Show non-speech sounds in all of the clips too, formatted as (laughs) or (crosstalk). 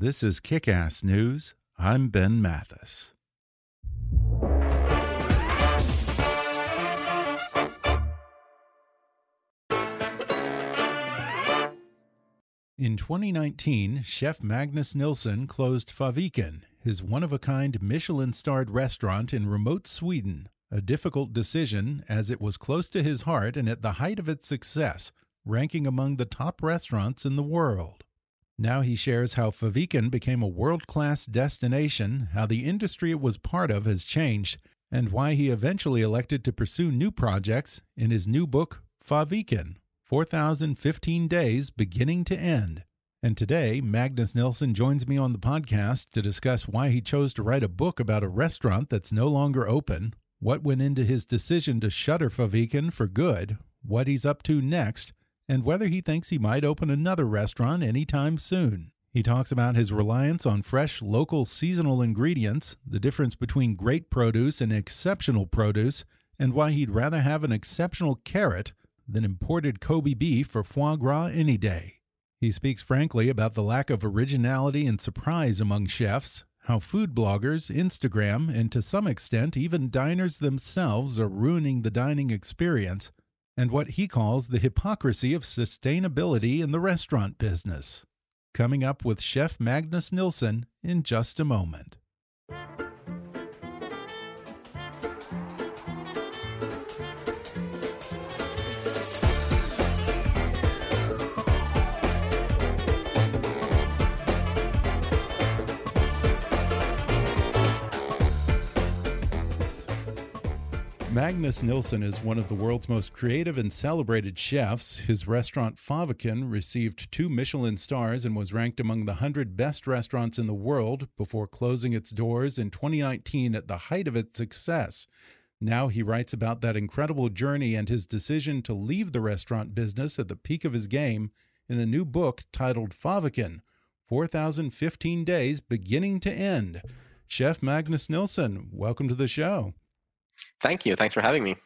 This is Kick Ass News. I'm Ben Mathis. In 2019, chef Magnus Nilsson closed Fäviken, his one of a kind Michelin starred restaurant in remote Sweden. A difficult decision, as it was close to his heart and at the height of its success, ranking among the top restaurants in the world. Now he shares how Fäviken became a world class destination, how the industry it was part of has changed, and why he eventually elected to pursue new projects in his new book, Fäviken 4,015 Days Beginning to End. And today, Magnus Nilsson joins me on the podcast to discuss why he chose to write a book about a restaurant that's no longer open, what went into his decision to shutter Fäviken for good, what he's up to next and whether he thinks he might open another restaurant anytime soon. He talks about his reliance on fresh, local, seasonal ingredients, the difference between great produce and exceptional produce, and why he'd rather have an exceptional carrot than imported Kobe beef for foie gras any day. He speaks frankly about the lack of originality and surprise among chefs, how food bloggers, Instagram, and to some extent even diners themselves are ruining the dining experience, and what he calls the hypocrisy of sustainability in the restaurant business. Coming up with Chef Magnus Nilsson in just a moment. Magnus Nilsson is one of the world's most creative and celebrated chefs. His restaurant Fäviken received two Michelin stars and was ranked among the 100 best restaurants in the world before closing its doors in 2019 at the height of its success. Now he writes about that incredible journey and his decision to leave the restaurant business at the peak of his game in a new book titled Fäviken 4,015 Days Beginning to End. Chef Magnus Nilsson, welcome to the show. Thank you. Thanks for having me.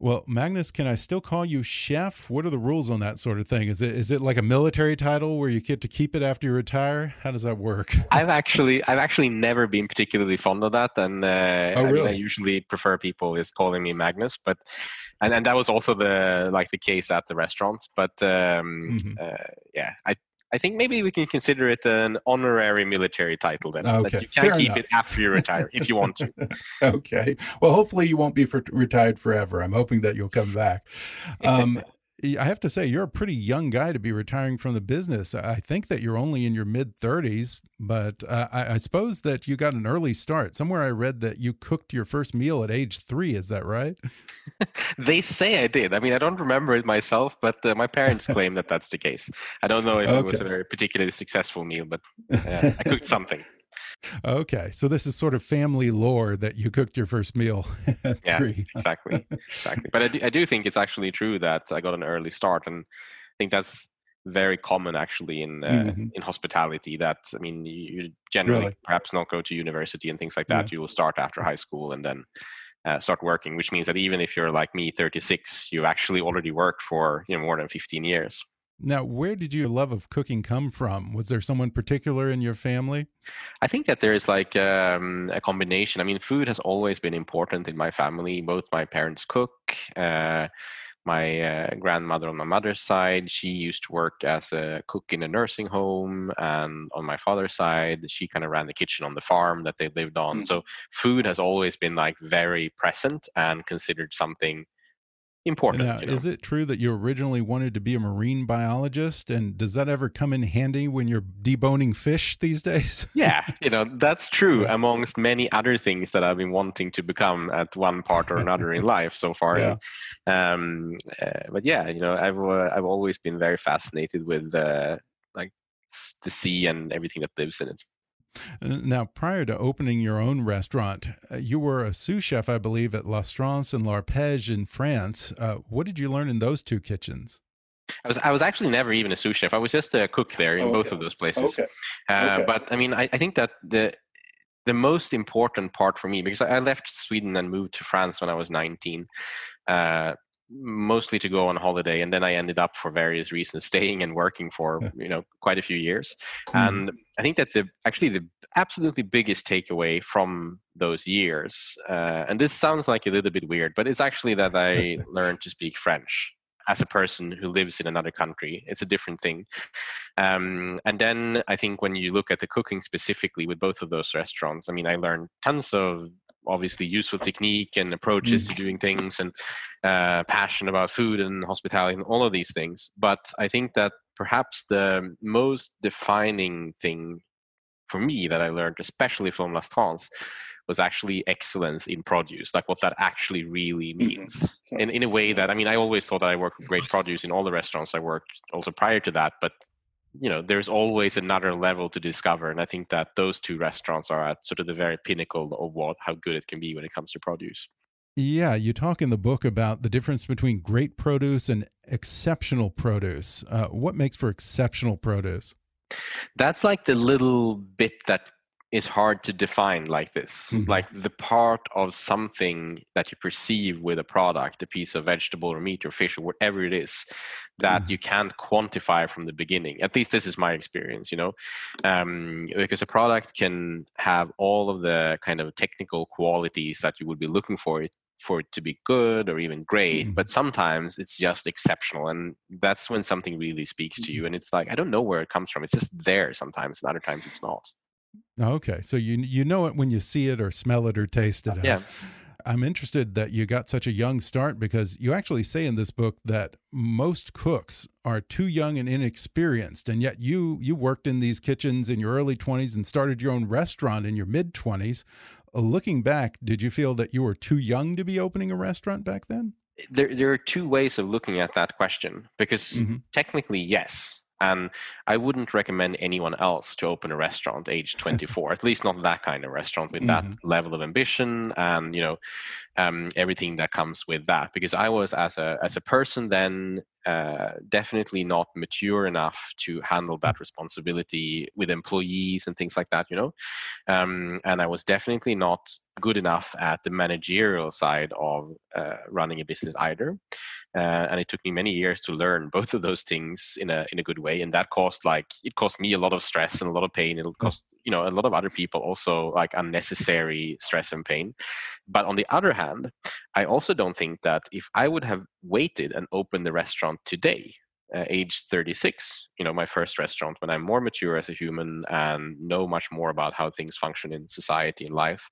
Well, Magnus, can I still call you chef? What are the rules on that sort of thing? Is it is it like a military title where you get to keep it after you retire? How does that work? (laughs) I've actually I've actually never been particularly fond of that, and uh, oh, really? I, mean, I usually prefer people is calling me Magnus, but and and that was also the like the case at the restaurant. But um, mm -hmm. uh, yeah, I I think maybe we can consider it an honorary military title then. Okay. That you can Fair keep enough. it after you retire if you want to. (laughs) okay. Well, hopefully you won't be for, retired forever. I'm hoping that you'll come back. Um, I have to say, you're a pretty young guy to be retiring from the business. I think that you're only in your mid 30s, but uh, I, I, suppose that you got an early start. Somewhere I read that you cooked your first meal at age three. Is that right? (laughs) they say I did. I mean, I don't remember it myself, but uh, my parents (laughs) claim that that's the case. I don't know if okay. it was a very particularly successful meal, but uh, I cooked (laughs) something. Okay, so this is sort of family lore that you cooked your first meal. (laughs) yeah, three. exactly, exactly. But I do, I do think it's actually true that I got an early start, and I think that's very common actually in uh, mm -hmm. in hospitality. That I mean, you generally really? perhaps not go to university and things like that. Yeah. You will start after high school and then uh, start working, which means that even if you're like me, 36, you've actually already worked for you know more than 15 years. Now, where did your love of cooking come from? Was there someone particular in your family? I think that there is like um, a combination. I mean, food has always been important in my family. Both my parents cook. Uh, my uh, grandmother on my mother's side, she used to work as a cook in a nursing home, and on my father's side, she kind of ran the kitchen on the farm that they lived on. Mm. So food has always been like very present and considered something important. Now, you know? is it true that you originally wanted to be a marine biologist? And does that ever come in handy when you're deboning fish these days? (laughs) yeah, you know, that's true amongst many other things that I've been wanting to become at one part or another in life so far. Yeah. Um, uh, but yeah, you know, I've, uh, I've always been very fascinated with uh, like the sea and everything that lives in it. Now, prior to opening your own restaurant, uh, you were a sous chef, I believe, at L'Astrance and L'Arpège in France. Uh, what did you learn in those two kitchens? I was I was actually never even a sous chef. I was just a cook there in oh, both of those places. Okay. Uh, okay. But I mean, I, I think that the the most important part for me because I left Sweden and moved to France when I was 19. Uh, mostly to go on holiday and then i ended up for various reasons (laughs) staying and working for you know quite a few years. Mm. and i think that the actually the absolutely biggest takeaway from those years uh, and this sounds like a little bit weird but it's actually that i (laughs) learned to speak french as a person who lives in another country. It's a different thing. Um, and then i think when you look at the cooking specifically with both of those restaurants i mean i learned tons of obviously useful technique and approaches mm. to doing things and uh, passion about food and hospitality and all of these things. But I think that perhaps the most defining thing for me that I learned, especially from L'Astrance, was actually excellence in produce, like what that actually really mm-hmm. means. Mm-hmm. In, in a way that, I mean, I always thought that I worked with great produce in all the restaurants I worked also prior to that, but you know there's always another level to discover and i think that those two restaurants are at sort of the very pinnacle of what how good it can be when it comes to produce. Yeah you talk in the book about the difference between great produce and exceptional produce. Uh, what makes for exceptional produce? That's like the little bit that is hard to define like this. Mm-hmm. Like the part of something that you perceive with a product, a piece of vegetable or meat or fish or whatever it is, that mm-hmm. you can't quantify from the beginning. At least this is my experience, you know, um, because a product can have all of the kind of technical qualities that you would be looking for it for it to be good or even great mm-hmm. but sometimes it's just exceptional and that's when something really speaks to you mm-hmm. and it's like i don't know where it comes from it's just there sometimes and other times it's not Okay, so you you know it when you see it or smell it or taste it. Yeah. I'm interested that you got such a young start because you actually say in this book that most cooks are too young and inexperienced, and yet you you worked in these kitchens in your early 20s and started your own restaurant in your mid 20s. Uh, looking back, did you feel that you were too young to be opening a restaurant back then? There, there are two ways of looking at that question because mm -hmm. technically, yes, and I wouldn't recommend anyone else to open a restaurant age (laughs) 24, at least not that kind of restaurant with mm-hmm. that level of ambition and you know um, everything that comes with that. Because I was as a as a person then uh, definitely not mature enough to handle that responsibility with employees and things like that, you know. Um, and I was definitely not good enough at the managerial side of uh, running a business either. Uh, and it took me many years to learn (laughs) both of those things in a in a good way. And that cost like it cost me a lot of stress and a lot of pain. It'll cost you know a lot of other people also like unnecessary stress and pain. But on the other hand i also don't think that if i would have waited and opened the restaurant today uh, age 36 you know my first restaurant when i'm more mature as a human and know much more about how things function in society and life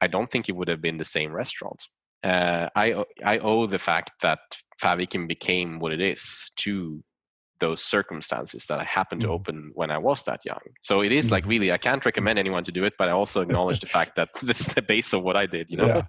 i don't think it would have been the same restaurant uh, I I owe the fact that Fäviken became what it is to those circumstances that I happened to mm. open when I was that young. So it is like really, I can't recommend anyone to do it, but I also acknowledge the fact that (laughs) this is the base of what I did. You know.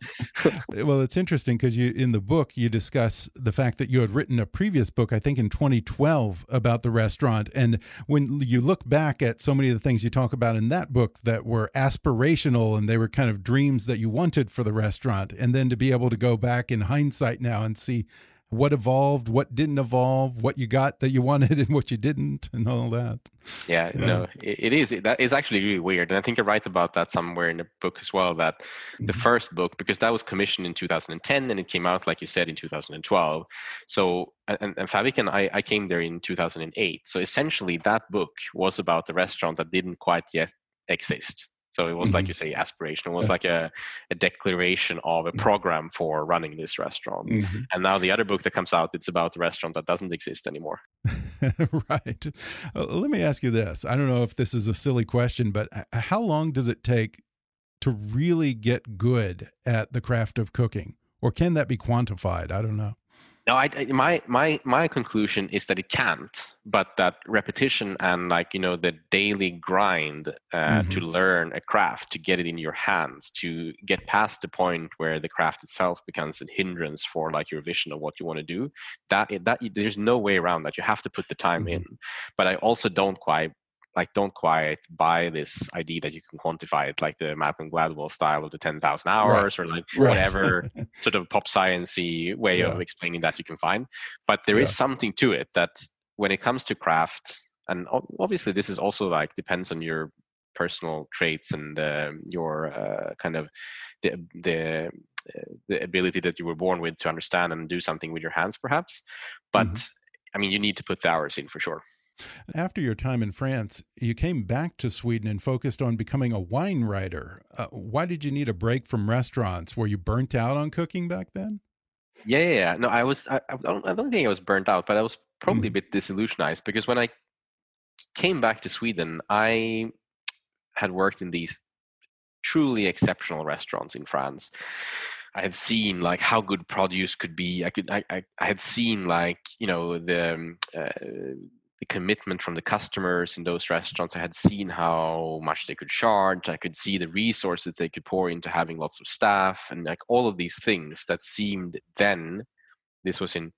Yeah. (laughs) (laughs) well, it's interesting because you in the book you discuss the fact that you had written a previous book, I think in 2012, about the restaurant, and when you look back at so many of the things you talk about in that book that were aspirational and they were kind of dreams that you wanted for the restaurant, and then to be able to go back in hindsight now and see what evolved, what didn't evolve, what you got that you wanted (laughs) and what you didn't, and all that. Yeah, yeah. no, it, it is. That is actually really weird, and I think I write about that somewhere in the book as well. That the mm-hmm. first book, because that was commissioned in 2010, and it came out, like you said, in 2012. So, and, and Fäviken, I, I came there in 2008. So essentially, that book was about the restaurant that didn't quite yet exist So it was mm-hmm. like you say, aspiration. It was like a, a declaration of a mm-hmm. program for running this restaurant. Mm-hmm. And now the other book that comes out, it's about the restaurant that doesn't exist anymore. (laughs) right. Uh, let me ask you this. I don't know if this is a silly question, but how long does it take to really get good at the craft of cooking? Or can that be quantified? I don't know. No, I, my my my conclusion is that it can't, but that repetition and like you know the daily grind uh, mm-hmm. to learn a craft, to get it in your hands, to get past the point where the craft itself becomes a hindrance for like your vision of what you want to do. That that there's no way around that. You have to put the time mm-hmm. in. But I also don't quite like don't quite buy this idea that you can quantify it like the Malcolm Gladwell style of the 10,000 hours right. or like right. whatever (laughs) sort of pop sciencey way yeah. of explaining that you can find but there yeah. is something to it that when it comes to craft and obviously this is also like depends on your personal traits and uh, your uh, kind of the the uh, the ability that you were born with to understand and do something with your hands perhaps but mm-hmm. i mean you need to put the hours in for sure after your time in France, you came back to Sweden and focused on becoming a wine writer. Uh, why did you need a break from restaurants? Were you burnt out on cooking back then? Yeah, yeah, yeah. No, I was. I, I, don't. I don't think I was burnt out, but I was probably mm. a bit disillusionized because when I came back to Sweden, I had worked in these truly exceptional restaurants in France. I had seen like how good produce could be. I could. I. I, I had seen like you know the. Um, uh, the commitment from the customers in those restaurants. I had seen how much they could charge. I could see the resources that they could pour into having lots of staff and like all of these things that seemed then. This was in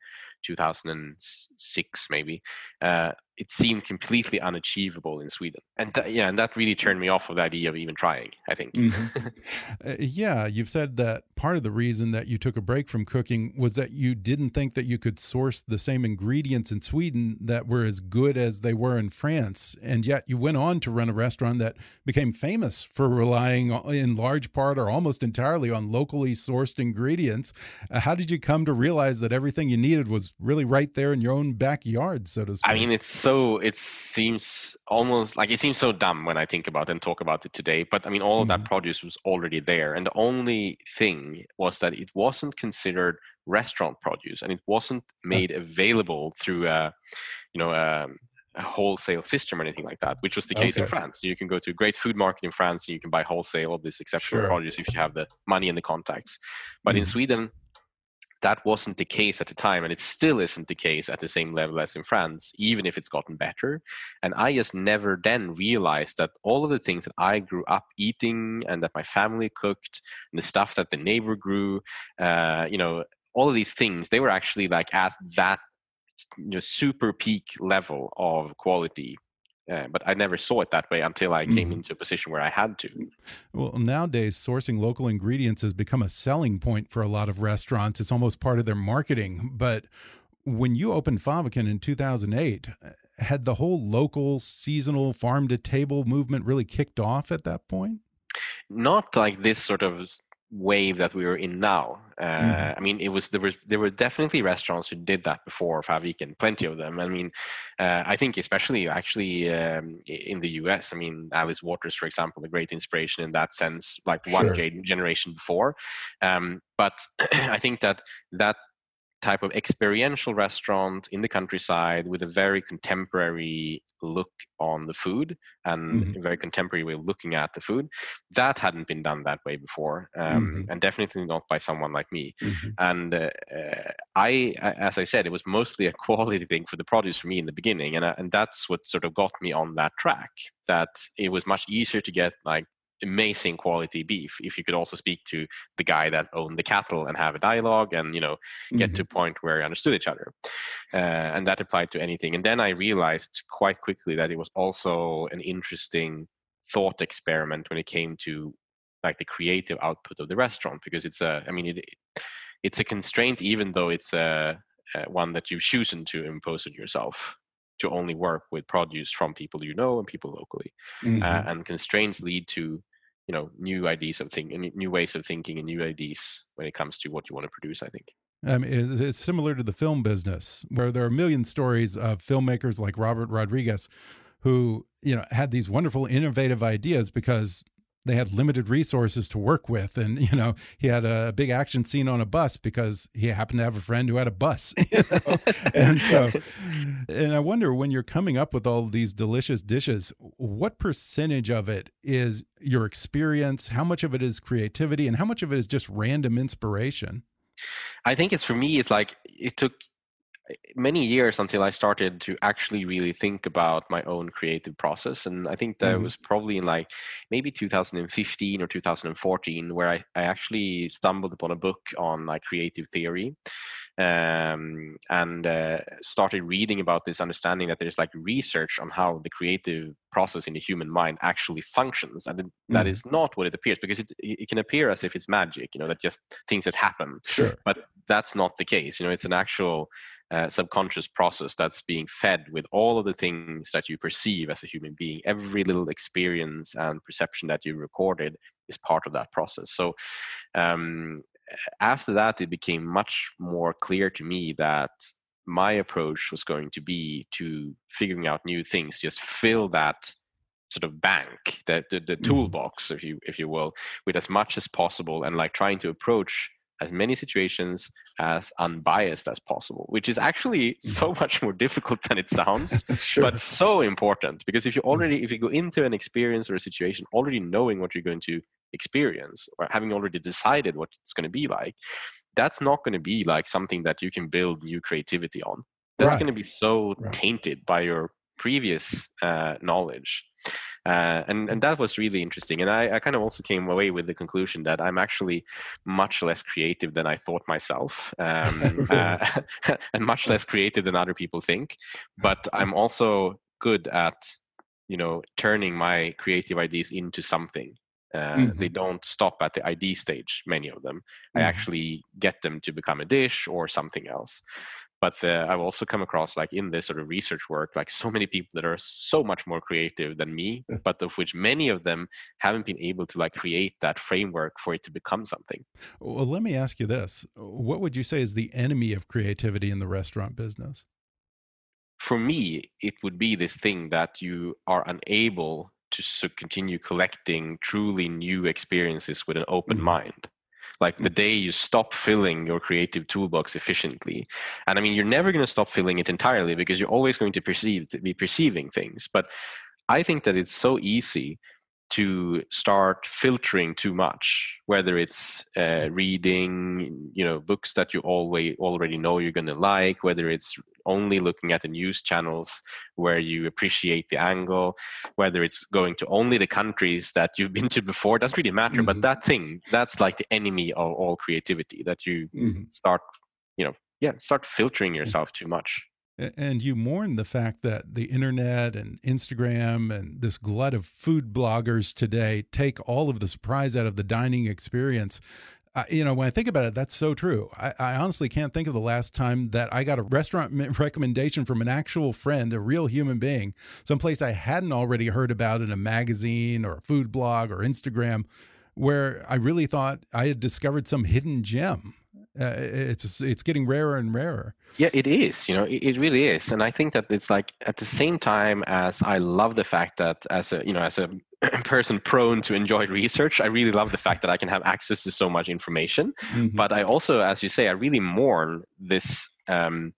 2006 maybe uh, it seemed completely unachievable in sweden and th- yeah and that really turned me off of the idea of even trying i think mm-hmm. (laughs) uh, yeah you've said that part of the reason that you took a break from cooking was that you didn't think that you could source the same ingredients in sweden that were as good as they were in france and yet you went on to run a restaurant that became famous for relying in large part or almost entirely on locally sourced ingredients uh, how did you come to realize that everything you needed was really right there in your own backyard, so to speak. I mean, it's so it seems almost like it seems so dumb when I think about it and talk about it today. But I mean, all of mm-hmm. that produce was already there, and the only thing was that it wasn't considered restaurant produce, and it wasn't made available through a, you know, a, a wholesale system or anything like that, which was the case okay. in France. You can go to a great food market in France and you can buy wholesale of this exceptional sure. produce if you have the money and the contacts. But mm-hmm. in Sweden, that wasn't the case at the time, and it still isn't the case at the same level as in France, even if it's gotten better. And I just never then realized that all of the things that I grew up eating and that my family cooked, and the stuff that the neighbor grew, uh, you know, all of these things, they were actually like at that you know, super peak level of quality uh, but I never saw it that way until I came mm. into a position where I had to. Well, nowadays, sourcing local ingredients has become a selling point for a lot of restaurants. It's almost part of their marketing. But when you opened Fäviken in 2008, uh, had the whole local, seasonal, farm to table movement really kicked off at that point? Not like this sort of wave that we were in now. Uh, mm-hmm. I mean, it was there was there were definitely restaurants who did that before Fäviken, plenty of them. I mean, uh, I think especially actually um, in the U.S. I mean, Alice Waters, for example, a great inspiration in that sense, like one sure. generation before. Um, but (clears throat) I think that that type of experiential restaurant in the countryside with a very contemporary look on the food and mm-hmm. a very contemporary way of looking at the food that hadn't been done that way before um, mm-hmm. and definitely not by someone like me mm-hmm. and uh, uh, I, as i said it was mostly a (laughs) quality thing for the produce for me in the beginning and, uh, and that's what sort of got me on that track that it was much easier to get like amazing quality beef if you could also speak to the guy that owned the cattle and have a dialogue and you know get mm-hmm. to a point where you understood each other uh, and that applied to anything and then i realized quite quickly that it was also an interesting thought experiment when it came to like the creative output of the restaurant because it's a i mean it, it's a constraint even though it's a, a one that you've chosen to impose on yourself to only work with produce from people you know and people locally uh, mm-hmm. uh, and constraints lead to you know new ideas of thinking new ways of thinking and new ideas when it comes to what you want to produce i think. Um, it's, it's similar to the film business where there are a million stories of filmmakers like robert rodriguez who you know had these wonderful innovative ideas because they had limited resources to work with. And you know he had a big action scene on a bus because he happened to have a friend who had a bus (laughs) you know? and so and i wonder when you're coming up with all these delicious dishes what percentage of it is your experience? How much of it is creativity? And how much of it is just random inspiration? I think it's for me it's like it took many years until I started to actually really think about my own creative process. And I think that mm-hmm. was probably in like maybe 2015 or 2014 where I, I actually stumbled upon a book on like creative theory um, and uh, started reading about this understanding that there's like research on how the creative process in the human mind actually functions and mm-hmm. that is not what it appears because it, it can appear as if it's magic you know that just things just happen sure but that's not the case you know it's an actual uh, subconscious process that's being fed with all of the things that you perceive as a human being. Every little experience and perception that you recorded is part of that process. So um, after that, it became much more clear to me that my approach was going to be to figuring out new things, just fill that sort of bank, the, the, the mm. toolbox, if you if you will, with as much as possible, and like trying to approach as many situations as unbiased as possible, which is actually so mm-hmm. much more difficult than it sounds, (laughs) sure. but so important. Because if you already, if you go into an experience or a situation already knowing what you're going to experience or having already decided what it's going to be like, that's not going to be like something that you can build new creativity on. That's right. going to be so right. tainted by your previous uh, knowledge. Uh, and and that was really interesting. And I, I, kind of also came away with the conclusion that I'm actually much less creative than I thought myself, um, (laughs) uh, (laughs) and much less creative than other people think. But I'm also good at you know turning my creative ideas into something. Uh, mm-hmm. They don't stop at the ID stage. Many of them, mm-hmm. I actually get them to become a dish or something else but uh, I've also come across like in this sort of research work, like so many people that are so much more creative than me, but of which many of them haven't been able to like create that framework for it to become something. Well, let me ask you this: What would you say is the enemy of creativity in the restaurant business? For me, it would be this thing that you are unable to continue collecting truly new experiences with an open mm mind like the day you stop filling your creative toolbox efficiently. And i mean you're never going to stop filling it entirely because you're always going to perceive to be perceiving things. But i think that it's so easy to start filtering too much whether it's uh, reading you know books that you always already know you're going to like whether it's only looking at the news channels where you appreciate the angle whether it's going to only the countries that you've been to before doesn't really matter mm-hmm. but that thing that's like the enemy of all creativity that you mm-hmm. start you know yeah start filtering yourself too much and you mourn the fact that the internet and Instagram and this glut of food bloggers today take all of the surprise out of the dining experience. Uh, you know, when I think about it, that's so true. I, I, honestly can't think of the last time that I got a restaurant recommendation from an actual friend, a real human being, someplace I hadn't already heard about in a magazine or a food blog or Instagram, where I really thought I had discovered some hidden gem. Uh, it's it's getting rarer and rarer. Yeah, it is. You know, it, it, really is. And I think that it's like at the same time as I love the fact that as a you know as a (clears throat) person prone to enjoy research, I really love the fact that I can have access to so much information. Mm -hmm. But I also, as you say, I really mourn this. Um,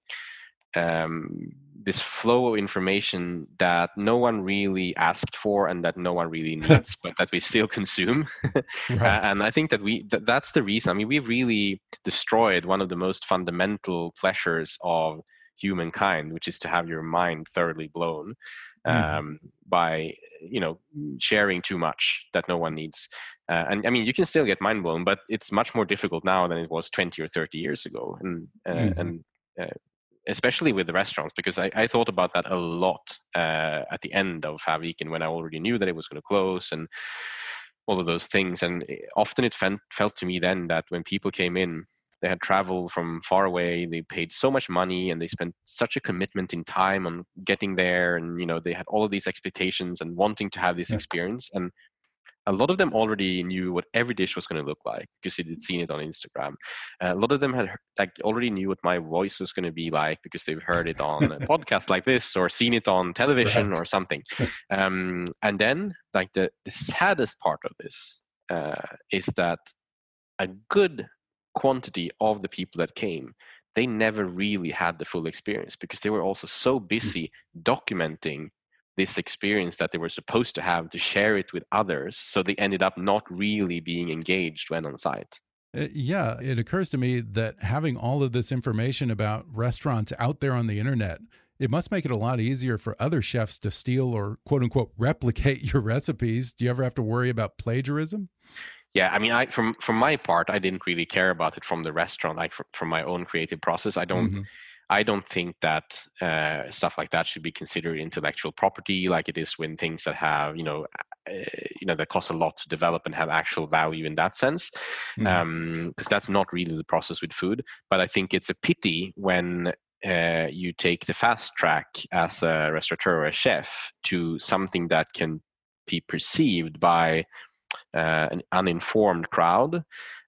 um, this flow of information that no one really asked for and that no one really (laughs) needs but that we still consume (laughs) right. and i think that we th- that's the reason i mean we really destroyed one of the most fundamental pleasures of humankind which is to have your mind thoroughly blown mm. um, by you know sharing too much that no one needs uh, and i mean you can still get mind blown but it's much more difficult now than it was 20 or 30 years ago and uh, mm. and uh, especially with the restaurants, because I, I thought about that a lot uh, at the end of Fäviken when I already knew that it was going to close and all of those things. And eh, often it felt, felt to me then that when people came in, they had traveled from far away, they paid so much money, and they spent such a commitment in time on getting there. And, you know, they had all of these expectations and wanting to have this yeah. experience. And a lot of them already knew what every dish was going to look like because they'd seen it on Instagram. Uh, a lot of them had like already knew what my voice was going to be like because they've heard it on a (laughs) podcast like this or seen it on television right. or something. (laughs) Um, and then, like the, the saddest part of this uh, is that a good quantity of the people that came they never really had the full experience because they were also so hmm. busy documenting this experience that they were supposed to have to share it with others. So they ended up not really being engaged when on site. Uh, yeah, it occurs to me that having all of this information about restaurants out there on the internet, it must make it a lot easier for other chefs to steal or quote unquote (laughs) replicate your recipes. Do you ever have to worry about plagiarism? Yeah, I mean, I from from my part, I didn't really care about it from the restaurant, like from, from my own creative process. I don't. Mm -hmm I don't think that uh, stuff like that should be considered intellectual property, like it is when things that have, you know, uh, you know, that cost a lot to develop and have actual value in that sense, because mm. um, that's not really the process with food. But I think it's a pity when uh, you take the fast track as a restaurateur or a chef to something that can be perceived by uh, an uninformed crowd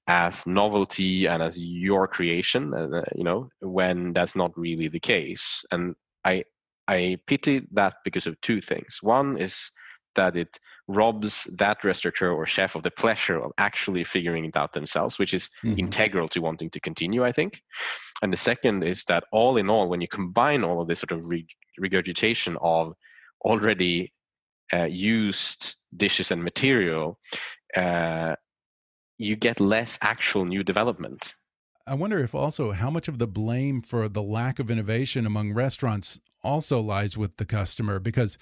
as novelty and as your creation uh, you know when that's not really the case. And i i pity that because of two things. One is that it robs that restaurateur or chef of the pleasure of actually figuring it out themselves which is mm-hmm. integral to wanting to continue i think. And the second is that all in all when you combine all of this sort of regurgitation of already uh, used dishes and material uh, you get less actual new development. I wonder if also how much of the blame for the lack of innovation among restaurants also lies with the customer because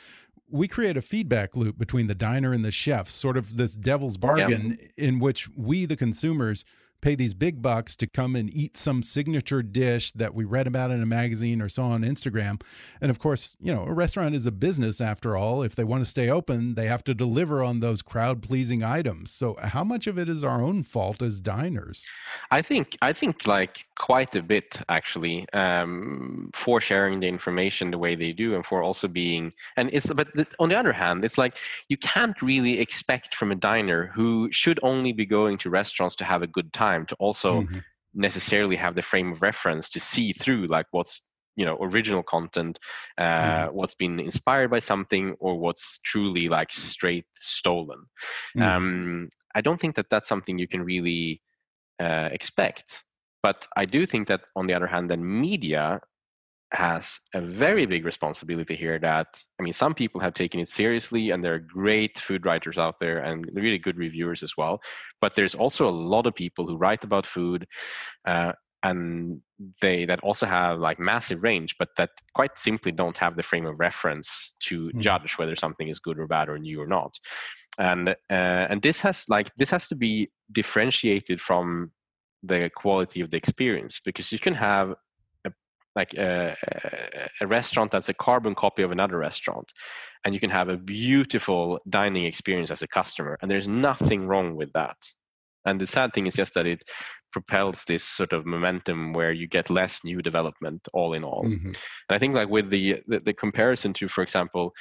we create a feedback loop between the diner and the chef, sort of this devil's bargain yeah. in which we, the consumers, pay these big bucks to come and eat some signature dish that we read about in a magazine or saw on Instagram. And of course, you know, a restaurant is a business after all. If they want to stay open, they have to deliver on those crowd pleasing items. So how much of it is our own fault as diners? I think I think like quite a bit actually um, for sharing the information the way they do and for also being and it's but on the other hand it's like you can't really expect from a diner who should only be going to restaurants to have a good time time to also mm-hmm. necessarily have the frame of reference to see through like what's you know original content uh, mm-hmm. what's been inspired by something or what's truly like straight stolen mm-hmm. um, i don't think that that's something you can really uh, expect but i do think that on the other hand then media has a very big responsibility here that i mean some people have taken it seriously and there are great food writers out there and really good reviewers as well but there's also a lot of people who write about food uh, and they that also have like massive range but that quite simply don't have the frame of reference to mm. judge whether something is good or bad or new or not and uh, and this has like this has to be differentiated from the quality of the experience because you can have like a, a, restaurant that's a carbon copy of another restaurant. And you can have a beautiful dining experience as a customer. And there's nothing wrong with that. And the sad thing is just that it propels this sort of momentum where you get less new development all in all. Mm-hmm. and i think like with the, the, the comparison to for example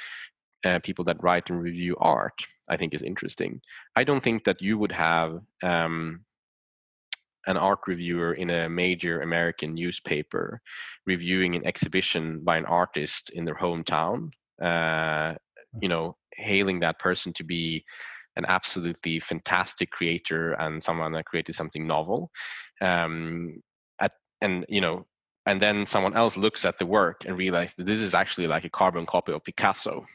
uh, people that write and review art i think is interesting. I don't think that you would have um, an art reviewer in a major American newspaper reviewing an exhibition by an artist in their hometown. Uh, you know, hailing that person to be an absolutely fantastic creator and someone that created something novel. Um, at, and you know, and then someone else looks at the work and realizes that this is actually like a carbon copy of Picasso.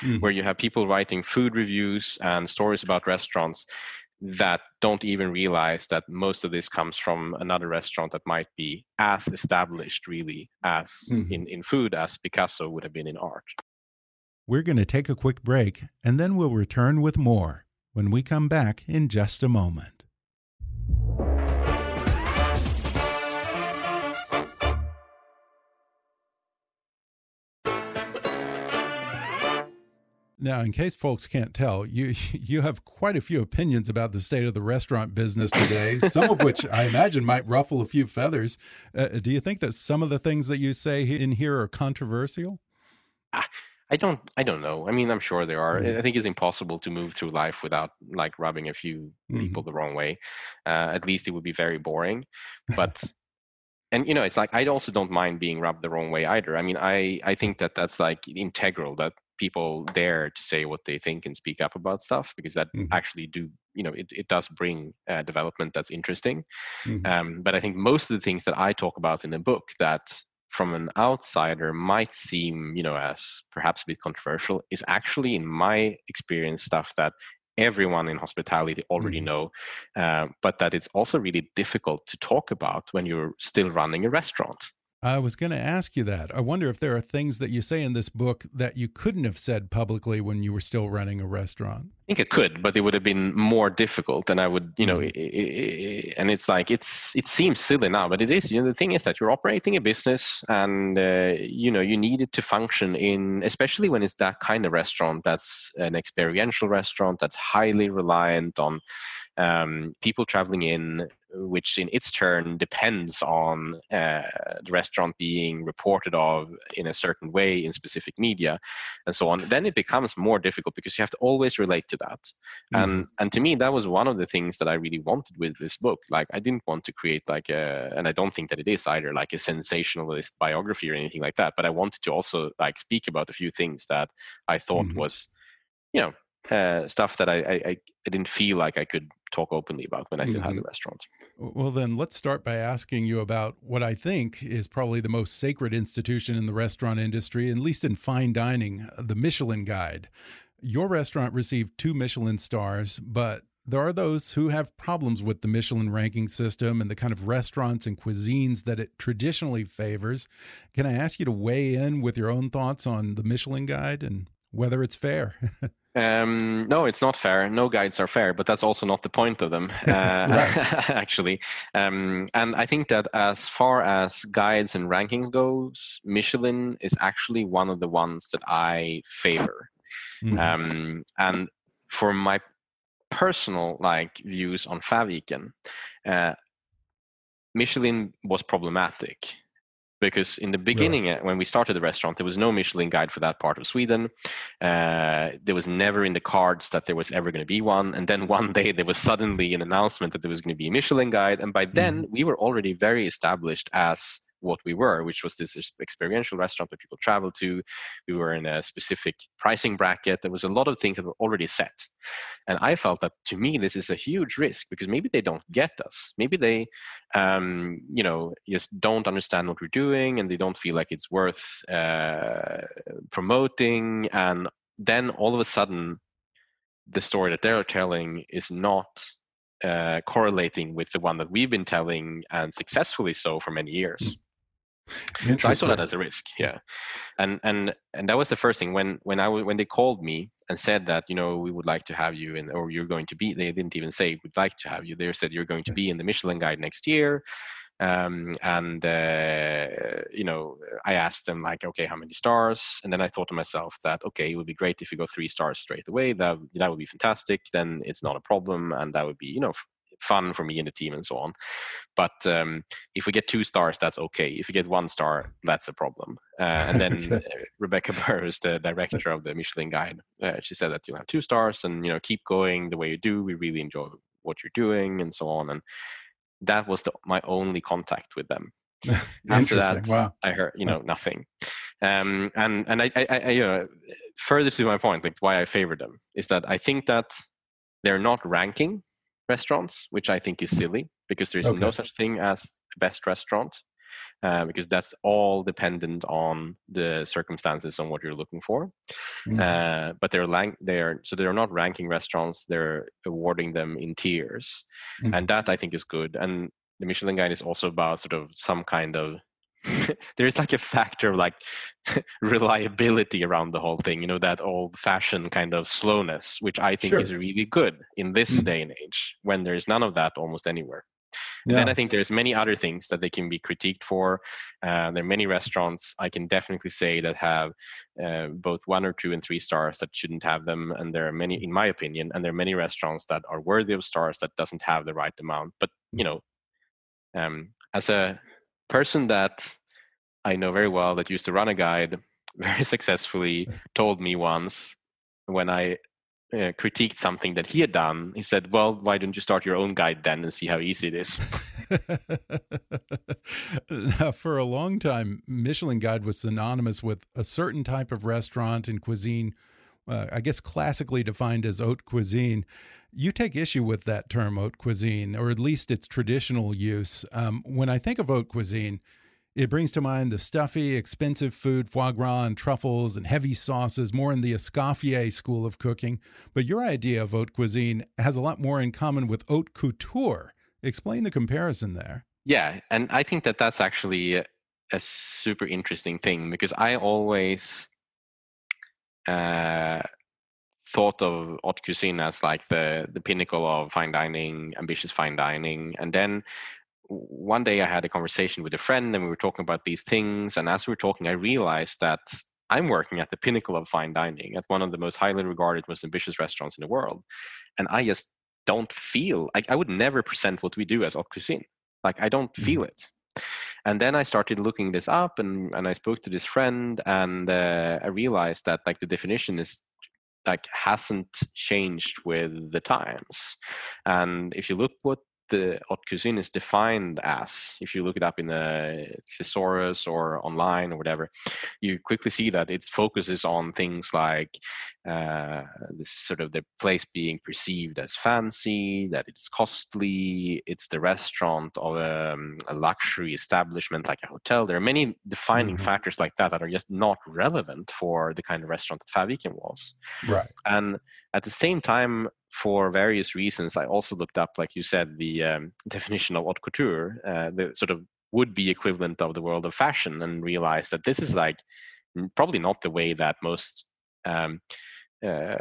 Mm-hmm. Where you have people writing food reviews and stories about restaurants that don't even realize that most of this comes from another restaurant that might be as established really as mm-hmm. in, in food as Picasso would have been in art. We're going to take a quick break and then we'll return with more when we come back in just a moment. Now, in case folks can't tell, you (laughs) you have quite a few opinions about the state of the restaurant business today. some of which I imagine might ruffle a few feathers. Uh, do you think that some of the things that you say in here are controversial? I I don't I don't know. I mean, I'm sure there are. Mm-hmm. I think it's impossible to move through life without like rubbing a few Mm-hmm. people the wrong way. Uh, at least it would be very boring. (laughs) But and you know, it's like I also don't mind being rubbed the wrong way either. I mean, I I think that that's like integral that people dare to say what they think and speak up about stuff because that Mhm. actually do you know it, it does bring uh, development that's interesting Mhm. um, but i think most of the things that i talk about in the book that from an outsider might seem you know as perhaps a bit controversial is actually in my experience stuff that everyone in hospitality already Mhm. know uh, but that it's also really difficult to talk about when you're still running a restaurant I was going to ask you that. I wonder if there are things that you say in this book that you couldn't have said publicly when you were still running a restaurant. I think it could, but it would have been more difficult, and I would, you know, Mm. and it's like it's it seems silly now, but it is. You know, the thing is that you're operating a business, and uh, you know you need it to function in, especially when it's that kind of restaurant that's an experiential restaurant that's highly reliant on um, people traveling in, which in its turn depends on uh, the restaurant being reported of in a certain way in specific media and so on then it becomes more difficult because you have to always relate to that and and to me that was one of the things that i really wanted with this book like i didn't want to create like a and i don't think that it is either like a sensationalist biography or anything like that but i wanted to also like speak about a few things that i thought Mhm. was you know uh, stuff that I, I I I didn't feel like I could talk openly about when I still had the restaurant. Well, then let's start by asking you about what I think is probably the most sacred institution in the restaurant industry, at least in fine dining, the Michelin Guide. Your restaurant received two Michelin stars, but there are those who have problems with the Michelin ranking system and the kind of restaurants and cuisines that it traditionally favors. Can I ask you to weigh in with your own thoughts on the Michelin Guide and whether it's fair? (laughs) Um, no, it's not fair. No guides are fair, but that's also not the point of them, (laughs) uh, (laughs) actually. Um, and I think that as far as guides and rankings goes, Michelin is actually one of the ones that I favor. Mhm. Um, and for my personal like views on Fäviken, uh, Michelin was problematic because in the beginning uh, when we started the restaurant there was no michelin guide for that part of sweden. Uh, there was never in the cards that there was ever going to be one. And then (laughs) one day there was suddenly an announcement that there was going to be a michelin guide. And by then we were already very established as what we were, which was this experiential restaurant that people travel to. We were in a specific pricing bracket. There was a lot of things that were already set. And I felt that to me, this is a huge risk because maybe they don't get us. Maybe they, um, you know, just don't understand what we're doing and they don't feel like it's worth uh, promoting. And then all of a sudden, the story that they're telling is not uh, correlating with the one that we've been telling and successfully so for many years. So I saw that as a risk, yeah, and and and that was the first thing. When when I when they called me and said that you know we would like to have you in or you're going to be they didn't even say we'd like to have you. They said you're going to be in the Michelin Guide next year, um, and uh, you know I asked them like okay how many stars? And then I thought to myself that okay it would be great if you go three stars straight away. That that would be fantastic. Then it's not a problem and that would be you know fun for me and the team and so on. But um, if we get two stars, that's okay. If you get one star, that's a problem. Uh, and then (laughs) Okay. uh, Rebecca (laughs) Burrows, the director of the Michelin Guide, uh, she said that you'll have two stars and you know keep going the way you do. We really enjoy what you're doing and so on. And that was the, my only contact with them. (laughs) After that, Wow. I heard you know nothing. Um, and and I, I, I you know, further to my point, like why I favor them is that I think that they're not ranking restaurants, which I think is silly because there is no such thing as best restaurant. Uh, because that's all dependent on the circumstances on what you're looking for. Mhm. Uh, but they're lang- they're so they're not ranking restaurants; they're awarding them in tiers, Mhm. and that I think is good. And the Michelin Guide is also about sort of some kind of (laughs) there is like a factor of like (laughs) reliability around the whole thing. You know that old-fashioned kind of slowness, which I think Sure. is really good in this Mhm. day and age when there is none of that almost anywhere. And Then I think there's many other things that they can be critiqued for. Uh, there are many restaurants I can definitely say that have uh, both one or two and three stars that shouldn't have them, and there are many, in my opinion, and there are many restaurants that are worthy of stars that doesn't have the right amount. But you know, um, as a person that I know very well that used to run a guide, (laughs) very successfully told me once when I uh, critiqued something that he had done. He said, "Well, why don't you start your own guide then and see how easy it is?" (laughs) now, for a long time, Michelin Guide was synonymous with a certain type of restaurant and cuisine. Uh, I guess classically defined as haute cuisine. You take issue with that term haute cuisine, or at least its traditional use. Um, when I think of haute cuisine, it brings to mind the stuffy, expensive food, foie gras and truffles and heavy sauces, more in the Escoffier school of cooking. But your idea of haute cuisine has a lot more in common with haute couture. Explain the comparison there. Yeah, and I think that that's actually a, super interesting thing because I always uh, thought of haute cuisine as like the the pinnacle of fine dining, ambitious fine dining, and then one day I had a conversation with a friend and we were talking about these things. And as we were talking, I realized that I'm working at the pinnacle of fine dining at one of the most highly regarded, most ambitious restaurants in the world. And I just don't feel like I would never present what we do as haute cuisine. Like I don't feel mm-hmm. it. And then I started looking this up and, and I spoke to this friend and uh, I realized that like the definition is like hasn't changed with the times. And if you look what the haute cuisine is defined as, if you look it up in the thesaurus or online or whatever, you quickly see that it focuses on things like uh, this sort of the place being perceived as fancy, that it's costly, it's the restaurant of a, um, a luxury establishment like a hotel. There are many defining mm-hmm. factors like that that are just not relevant for the kind of restaurant that Fäviken was. Right. And at the same time, for various reasons, I also looked up, like you said, the um, (laughs) definition of haute couture, uh, the sort of would be equivalent of the world of fashion, and realized that this is like probably not the way that most um, uh,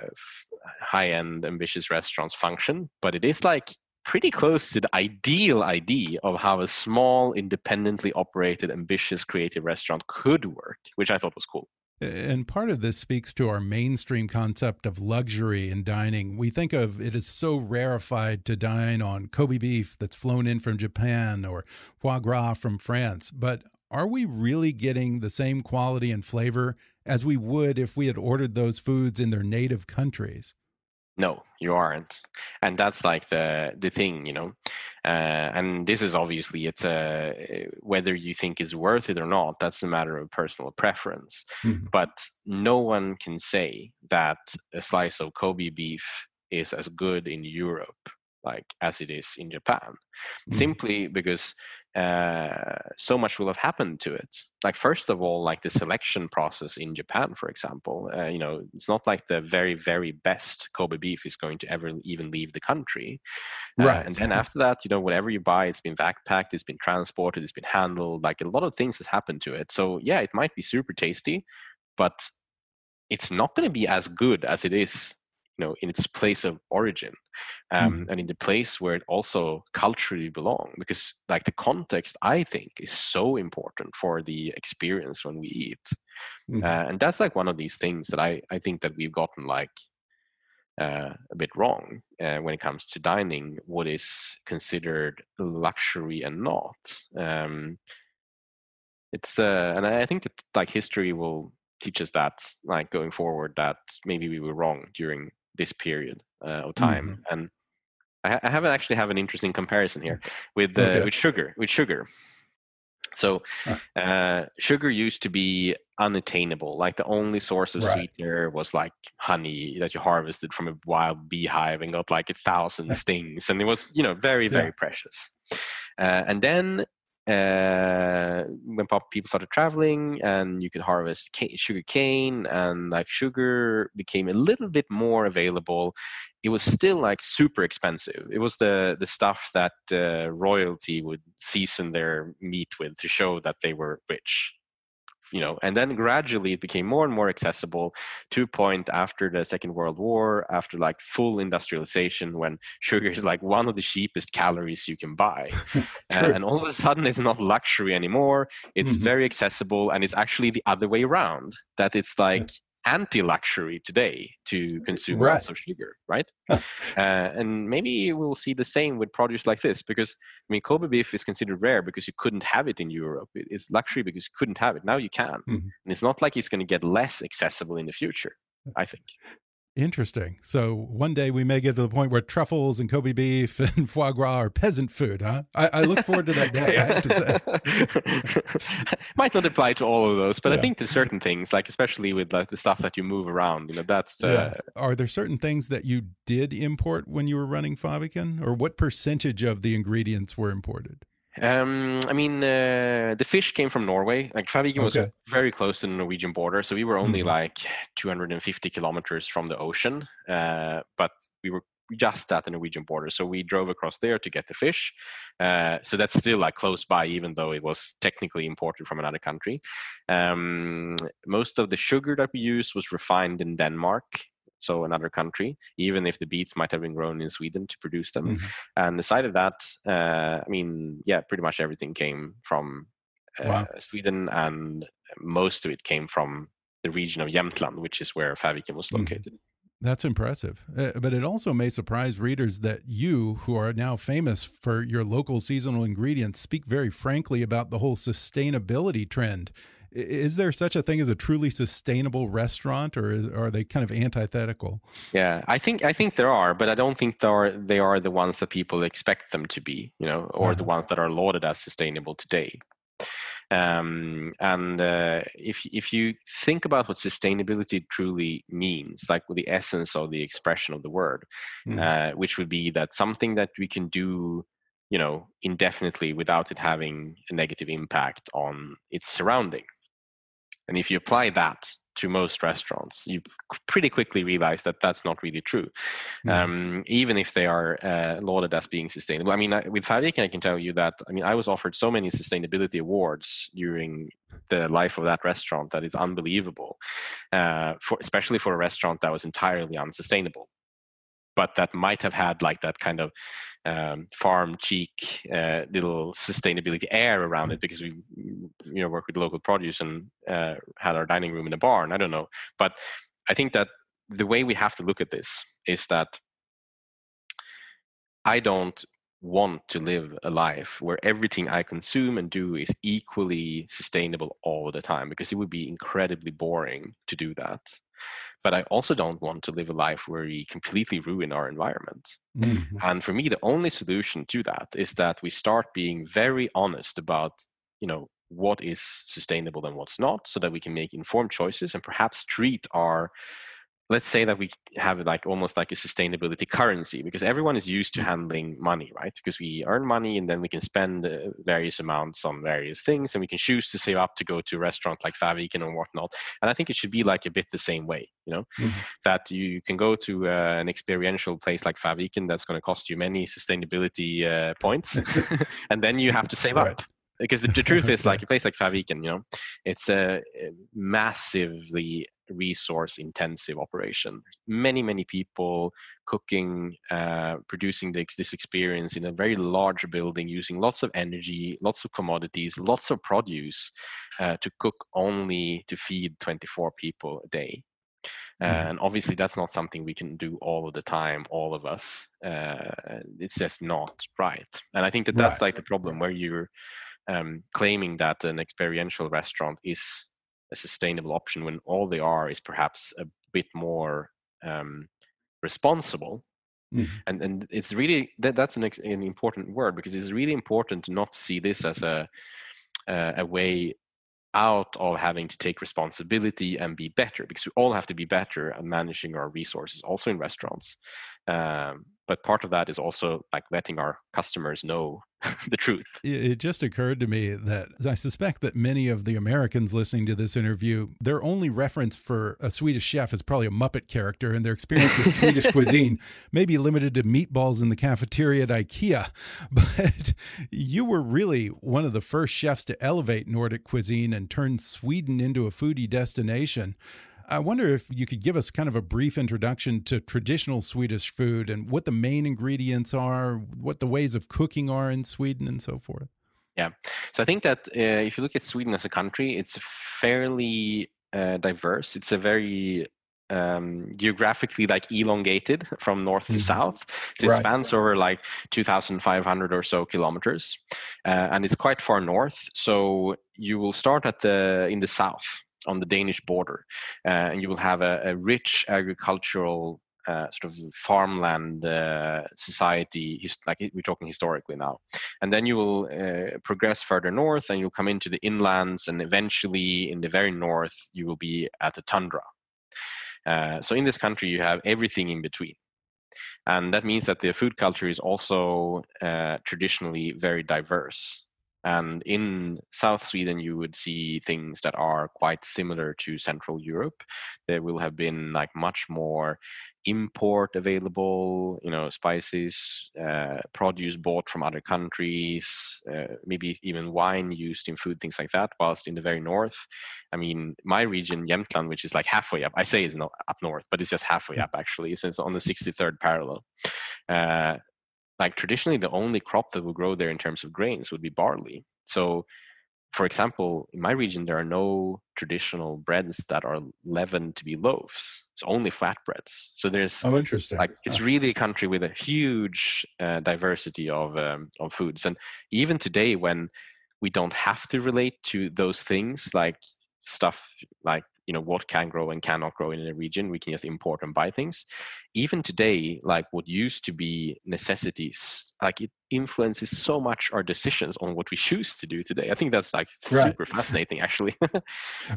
high-end ambitious restaurants function, but it is like pretty close to the ideal idea of how a small, independently operated, ambitious, creative restaurant could work, which I thought was cool. And part of this speaks to our mainstream concept of luxury in dining. We think of it as so rarefied to dine on Kobe beef that's flown in from Japan or foie gras from France. But are we really getting the same quality and flavor as we would if we had ordered those foods in their native countries? No you aren't and that's like the the thing you know uh, and this is obviously it's a whether you think is worth it or not that's a matter of personal preference mm-hmm. but no one can say that a slice of kobe beef is as good in europe like as it is in japan mm-hmm. simply because uh, so much will have happened to it. Like first of all, like the selection process in Japan, for example, uh, you know, it's not like the very very best Kobe beef is going to ever even leave the country. Uh, right. And then after that, you know, whatever you buy, it's been backpacked, it's been transported, it's been handled. Like a lot of things has happened to it. So yeah, it might be super tasty, but it's not going to be as good as it is you know in its place of origin um, mm. and in the place where it also culturally belong because like the context i think is so important for the experience when we eat mm. uh, and that's like one of these things that i i think that we've gotten like uh, a bit wrong uh, when it comes to dining what is considered luxury and not um, it's uh, and i think that like history will teach us that like going forward that maybe we were wrong during this period uh, of time mm-hmm. and I, I haven't actually have an interesting comparison here with uh, okay. with sugar with sugar so uh, sugar used to be unattainable like the only source of right. sweetener was like honey that you harvested from a wild beehive and got like a thousand (laughs) stings and it was you know very very yeah. precious uh, and then uh, when people started traveling and you could harvest sugar cane and like sugar became a little bit more available it was still like super expensive. It was the the stuff that uh, royalty would season their meat with to show that they were rich you know and then gradually it became more and more accessible to a point after the second world war after like full industrialization when (laughs) sugar is like one of the cheapest calories you can buy. (laughs) And, and, all of a sudden it's not luxury anymore it's mm-hmm. very accessible and it's actually the other way around that it's like anti-luxury today to consume right. lots of sugar, right? (laughs) uh, and maybe we'll see the same with produce like this, because I mean, Kobe beef is considered rare because you couldn't have it in Europe. It's luxury because you couldn't have it. Now you can, mm-hmm. and it's not like it's going to get less accessible in the future. I think. Interesting. So one day we may get to the point where truffles and Kobe beef (laughs) and foie gras are peasant food, huh? I, I look forward to that day. I have to say, (laughs) might not apply to all of those, but yeah. I think to certain things, like especially with like the stuff that you move around, you know, that's. Uh, yeah. Are there certain things that you did import when you were running Fäviken, or what percentage of the ingredients were imported? Um, I mean, uh, the fish came from Norway. Like Fäviken okay. was very close to the Norwegian border, so we were only mm-hmm. like 250 kilometers from the ocean, uh, but we were just at the Norwegian border. So we drove across there to get the fish. Uh, so that's still like close by, even though it was technically imported from another country. Um, most of the sugar that we used was refined in Denmark so another country, even if the beets might have been grown in Sweden to produce them. Mm-hmm. And aside of that, uh, I mean, yeah, pretty much everything came from uh, wow. Sweden, and most of it came from the region of Jämtland, which is where Fäviken was mm-hmm. located. Mm-hmm. That's impressive. Uh, but it also may surprise readers that you, who are now famous for your local seasonal ingredients, speak very frankly about the whole sustainability trend is there such a thing as a truly sustainable restaurant or is, are they kind of antithetical yeah i think i think there are but i don't think they are they are the ones that people expect them to be you know or uh-huh. the ones that are lauded as sustainable today um, and uh, if if you think about what sustainability truly means, like the essence of the expression of the word, mm. uh, which would be that something that we can do you know indefinitely without it having a negative impact on its surrounding and if you apply that to most restaurants, you pretty quickly realize that that's not really true, mm. um, even if they are uh, lauded as being sustainable. I mean, with Fäviken, I can tell you that I mean I was offered so many sustainability awards during the life of that restaurant that is unbelievable, uh, for especially for a restaurant that was entirely unsustainable but that might have had like that kind of um, farm cheek uh, little sustainability air around it because we you know work with local produce and uh, had our dining room in a barn i don't know. But i think that the way we have to look at this is that i don't want to live a life where everything i consume and do is equally sustainable all the time because it would be incredibly boring to do that but I also don't want to live a life where we completely ruin our environment. Mm-hmm. And for me, the only solution to that is that we start being very honest about, you know, what is sustainable and what's not, so that we can make informed choices and perhaps treat our let's say that we have like almost like a sustainability currency because everyone is used to mm. handling money right? Because we earn money and then we can spend uh, various amounts on various things and we can choose to save up to go to a restaurant like Fäviken and whatnot. And i think it should be like a bit the same way you know? Mm-hmm. that you can go to uh, an experiential place like Fäviken that's going to cost you many sustainability uh, points (laughs) (laughs) and then you have to save up. Because the, the, truth is (laughs) like a place like Fäviken, you know, it's a massively resource intensive operation. Many, many people cooking, uh, producing this, this experience in a very large building using lots of energy, lots of commodities, lots of produce uh, to cook only to feed 24 people a day. Mm-hmm. And obviously, that's not something we can do all of the time, all of us. Uh, it's just not right. And I think that that's right. like the problem where you're um, claiming that an experiential restaurant is a sustainable option when all they are is perhaps a bit more um, responsible. Mm. And and it's really that that's an, an important word because it's really important to not see this as a uh, a way out of having to take responsibility and be better because we all have to be better at managing our resources also in restaurants um, but part of that is also like letting our customers know (laughs) the truth. It just occurred to me that I suspect that many of the Americans listening to this interview, their only reference for a Swedish chef is probably a Muppet character, and their experience with Swedish (laughs) cuisine may be limited to meatballs in the cafeteria at IKEA. (laughs) But you were really one of the first chefs to elevate Nordic cuisine and turn Sweden into a foodie destination. I wonder if you could give us kind of a brief introduction to traditional Swedish food and what the main ingredients are, what the ways of cooking are in Sweden, and so forth. Yeah, so I think that uh, if you look at Sweden as a country, it's fairly uh, diverse. It's a very um, geographically like elongated from north mm-hmm. to south. So it spans over like 2,500 or so kilometers, uh, and it's quite far north. So you will start at the in the south on the Danish border, uh, and you will have a, a rich agricultural uh, sort of farmland uh, society, like we're talking historically now. And then you will uh, progress further north and you'll come into the inlands, and eventually in the very north, you will be at the tundra. Uh, so in this country, you have everything in between. And that means that the food culture is also uh, traditionally very diverse. And in South Sweden, you would see things that are quite similar to Central Europe. There will have been like much more import available, you know, spices, uh, produce bought from other countries, uh, maybe even wine used in food, things like that. Whilst in the very north, I mean, my region, Jämtland, which is like halfway up, I say it's not up north, but it's just halfway mm. up actually, since on the 63rd parallel. Uh, like traditionally, the only crop that will grow there in terms of grains would be barley. So for example, in my region, there are no traditional breads that are leavened to be loaves. It's only flatbreads. So there's oh, interesting. Like it's really a country with a huge uh, diversity of um, of foods, and even today, when we don't have to relate to those things like stuff like you know what can grow and cannot grow in a region we can just import and buy things. Even today like what used to be necessities like it influences so much our decisions on what we choose to do today. I think that's like right. super fascinating actually. (laughs)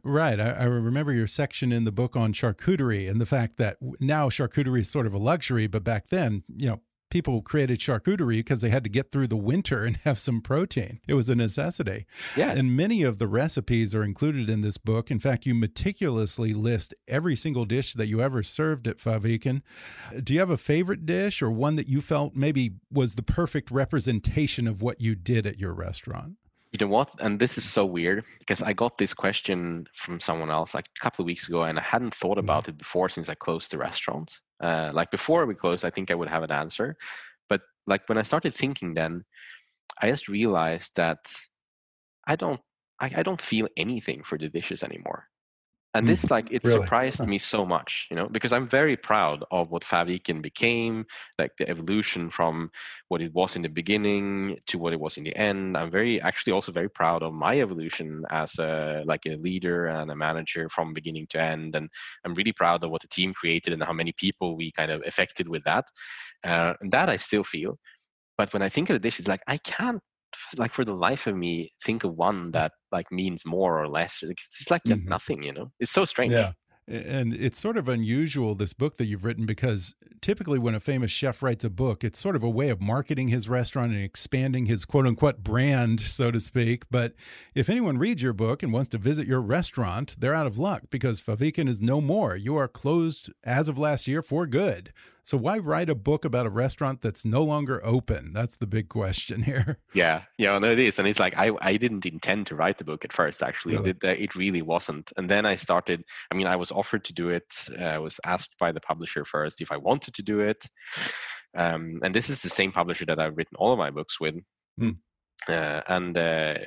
Right I, I, remember your section in the book on charcuterie and the fact that now charcuterie is sort of a luxury but back then you know people created charcuterie because they had to get through the winter and (laughs) have some protein. It was a necessity. Yeah. And many of the recipes are included in this book. In fact, you meticulously list every single dish that you ever served at Fäviken. Do you have a favorite dish or one that you felt maybe was the perfect representation of what you did at your restaurant? You know what? And this is so weird because I got this question from someone else like a couple of weeks ago, and I hadn't thought mm-hmm. about it before since I closed the restaurant. Uh, like before we closed, I think I would have an answer. But like when I started thinking, then I just realized that I don't, I, I don't feel anything for the dishes anymore and this mm, like it really? surprised me so much you know because i'm very proud of what Fäviken became like the evolution from what it was in the beginning to what it was in the end. I'm very actually also very proud of my evolution as a like a leader and a manager from beginning to end. And i'm really proud of what the team created and how many people we kind of affected with that. Uh, and that i still feel. But when i think of the dish it's like i can't like for the life of me think of one that like means more or less it's like mm -hmm. nothing you know? It's so strange. Yeah and it's sort of unusual this book that you've written because typically when a famous chef writes a book it's sort of a way of marketing his restaurant and expanding his quote unquote brand so to speak but if anyone reads your book and wants to visit your restaurant they're out of luck because Fäviken is no more. You are closed as of last year for good so why write a book about a restaurant that's no longer open? That's the big question (laughs) here. Yeah, yeah, no, it is, and it's like I I didn't intend to write the book at first. Actually, really? it, it really wasn't. And then I started. I mean, I was offered to do it. Uh, I was asked by the publisher first if I wanted to do it. Um, and this is the same publisher that I've written all of my books with. Hmm. Uh, and uh,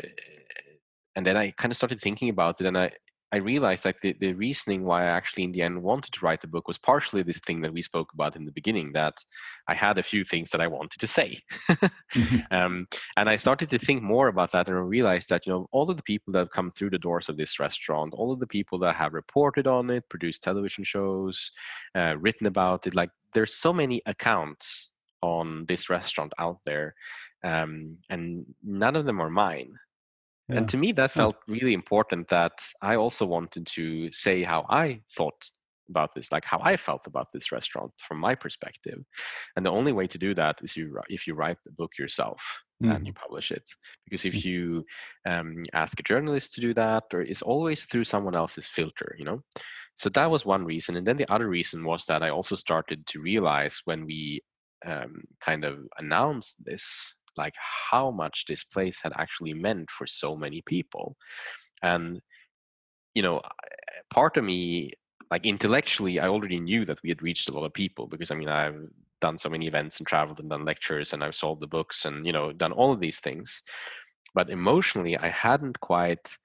and then I kind of started thinking about it, and I I realized like the, the reasoning why I actually in the end wanted to write the book was partially this thing that we spoke about in the beginning that I had a few things that I wanted to say. mm-hmm. (laughs) um, and I started to think more about that and I realized that, you know, all of the people that have come through the doors of this restaurant, all of the people that have reported on it, produced television shows, uh, written about it, like there's so many accounts on this restaurant out there um, and none of them are mine yeah. And to me, that felt really important that I also wanted to say how I thought about this, like how I felt about this restaurant from my perspective. And the only way to do that is you if you write the book yourself mm. and you mm-hmm. publish it. Because if mm. you um, ask a journalist to do that, or it's always through someone else's filter, you know. So that was one reason, and then the other reason was that I also started to realize when we um, kind of announced this like how much this place had actually meant for so many people. And you know part of me like intellectually i already knew that we had reached a lot of people because i mean i've done so many events and traveled and done lectures and i've sold the books and you know done all of these things. But emotionally i hadn't quite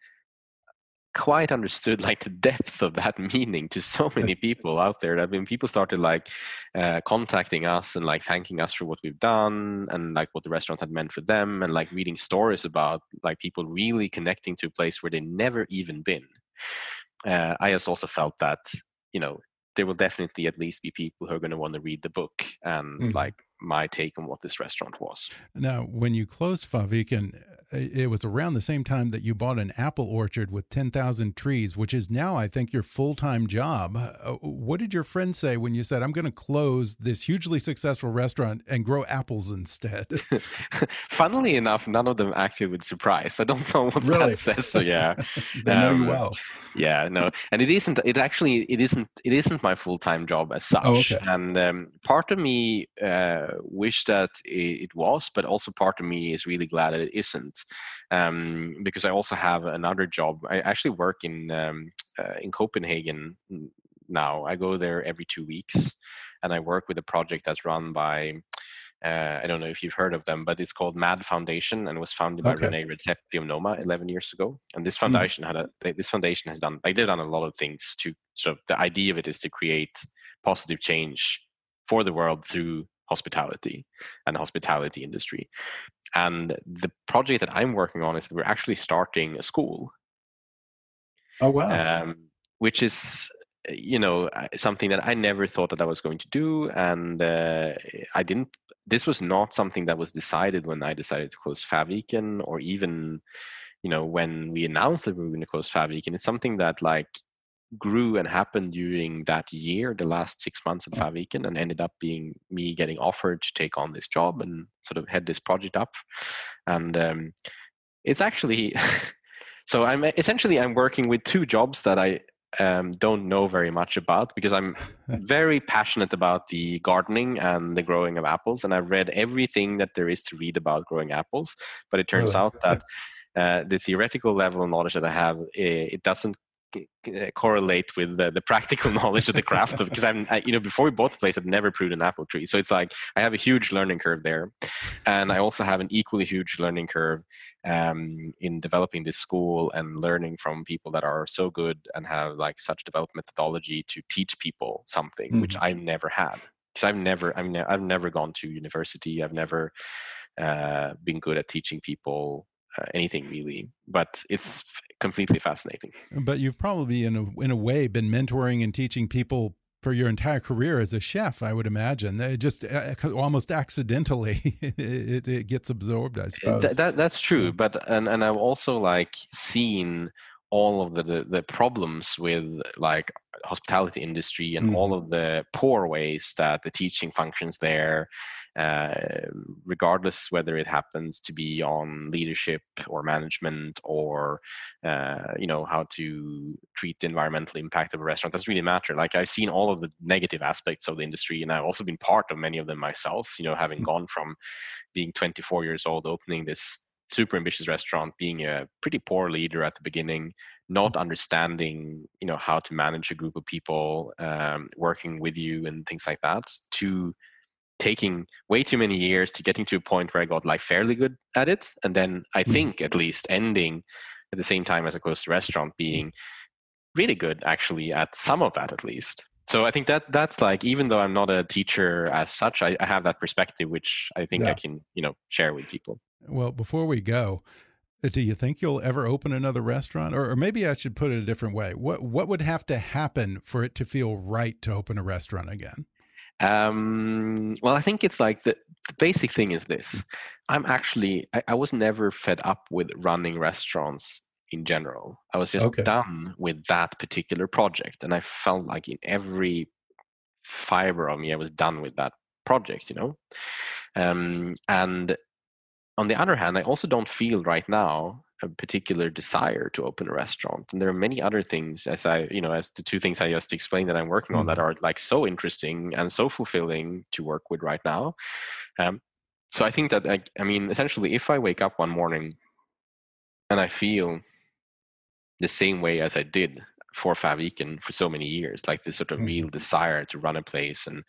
quite understood like the depth of that meaning to so many people out there. I mean, people started like uh, contacting us and like thanking us for what we've done and like what the restaurant had meant for them, and like reading stories about like people really connecting to a place where they never even been. Uh, I just also felt that you know there will definitely at least be people who are going to want to read the book and mm. like my take on what this restaurant was. Now, when you closed Fäviken, it was around the same time that you bought an apple orchard with 10,000 trees, which is now, I think, your full time job. Uh, what did your friend say when you said, I'm going to close this hugely successful restaurant and grow apples instead? (laughs) Funnily enough, none of them acted with surprise. I don't know what really? that says. So, yeah. (laughs) they know um, you well yeah no and it isn't it actually it isn't it isn't my full-time job as such. Oh, okay. and um, part of me uh, wish that it, it, was but also part of me is really glad that it isn't um, because i also have another job. I actually work in um, uh, in copenhagen now. I go there every two weeks and i work with a project that's run by uh, I don't know if you've heard of them, but it's called MAD Foundation and was founded by okay. Rene Redzepi of Noma 11 years ago. And this hmm. foundation mm. had a this foundation has done like they've done a lot of things to sort of the idea of it is to create positive change for the world through hospitality and the hospitality industry. And the project that I'm working on is that we're actually starting a school. Oh wow! Um, which is you know something that I never thought that I was going to do, and uh, I didn't. This was not something that was decided when I decided to close Fäviken, or even you know when we announced that we were going to close Fäviken. It's something that like grew and happened during that year, the last six months at Fäviken, and ended up being me getting offered to take on this job and sort of head this project up. And um, it's actually (laughs) so I'm essentially I'm working with two jobs that I um, don't know very much about because I'm (laughs) very passionate about the gardening and the growing of apples, and I've read everything that there is to read about growing apples. But it turns out that (laughs) uh, the theoretical level of knowledge that I have, eh, it doesn't correlate with the, the practical (laughs) knowledge of the craft of because I'm I, you know before we bought the place I'd never pruned an apple tree. So it's like I have a huge learning curve there. And I also have an equally huge learning curve um, in developing this school and learning from people that are so good and have like such developed methodology to teach people something mm-hmm. which I've never had. Because I've never I'm ne- I've never gone to university. I've never uh, been good at teaching people uh, anything really but it's completely fascinating. But you've probably in a in a way been mentoring and teaching people for your entire career as a chef i would imagine. It just uh, almost accidentally (laughs) it, it, gets absorbed i suppose that, that, that's true but and, and i've also like seen all of the, the, the problems with like hospitality industry and mm. all of the poor ways that the teaching functions there uh, regardless whether it happens to be on leadership or management or uh, you know how to treat the environmental impact of a restaurant doesn't really matter like i've seen all of the negative aspects of the industry and i've also been part of many of them myself you know having mm. gone from being 24 years old opening this super ambitious restaurant being a pretty poor leader at the beginning not mm. understanding you know how to manage a group of people um, working with you and things like that to taking way too many years to getting to a point where I got like fairly good at it. And then I mm-hmm. think at least ending at the same time as a close restaurant being really good actually at some of that at least. So I think that that's like even though I'm not a teacher as such, I, I have that perspective which I think yeah. I can, you know, share with people. Well, before we go, uh, do you think you'll ever open another restaurant or, or, maybe i should put it a different way what what would have to happen for it to feel right to open a restaurant again um, well, I think it's like the, the, basic thing is this. I'm actually, I, I, was never fed up with running restaurants in general. I was just okay. done with that particular project. And I felt like in every fiber of me, I was done with that project, you know? Um, and on the other hand, I also don't feel right now a particular desire to open a restaurant and there are many other things as i you know as the two things i just explained that i'm working mm. on that mm-hmm. are like so interesting and so fulfilling to work with right now um, so i think that I, I mean essentially if i wake up one morning and i feel the same way as i did for Fäviken for so many years, like this sort of real desire to run a place and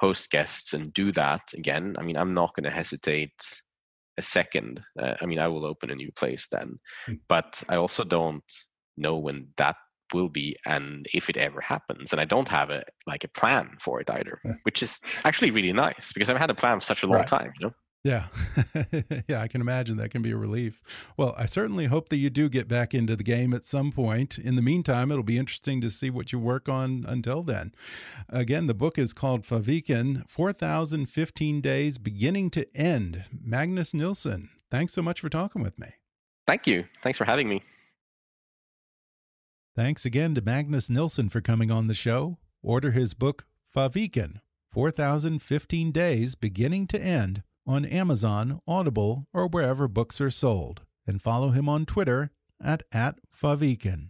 host guests and do that again. I mean, I'm not going to hesitate a second. Uh, I mean, I will open a new place then, mm. but I also don't know when that will be and if it ever happens and i don't have a like a plan for it either which is actually really nice because i've had a plan for such a long right. time you know yeah. (laughs) yeah, I can imagine that can be a relief. Well, I certainly hope that you do get back into the game at some point. In the meantime, it'll be interesting to see what you work on until then. Again, the book is called Fäviken 4015 Days Beginning to End. Magnus Nilsson, thanks so much for talking with me. Thank you. Thanks for having me. Thanks again to Magnus Nilsson for coming on the show. Order his book, Fäviken 4015 Days Beginning to End on Amazon, Audible, or wherever books are sold, and follow him on Twitter at, at Faviken.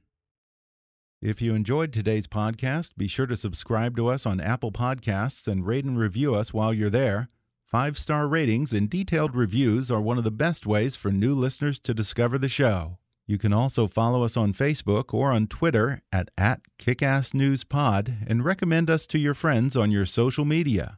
If you enjoyed today's podcast, be sure to subscribe to us on Apple Podcasts and rate and review us while you're there. Five star ratings and detailed reviews are one of the best ways for new listeners to discover the show. You can also follow us on Facebook or on Twitter at, at KickassNewsPod and recommend us to your friends on your social media.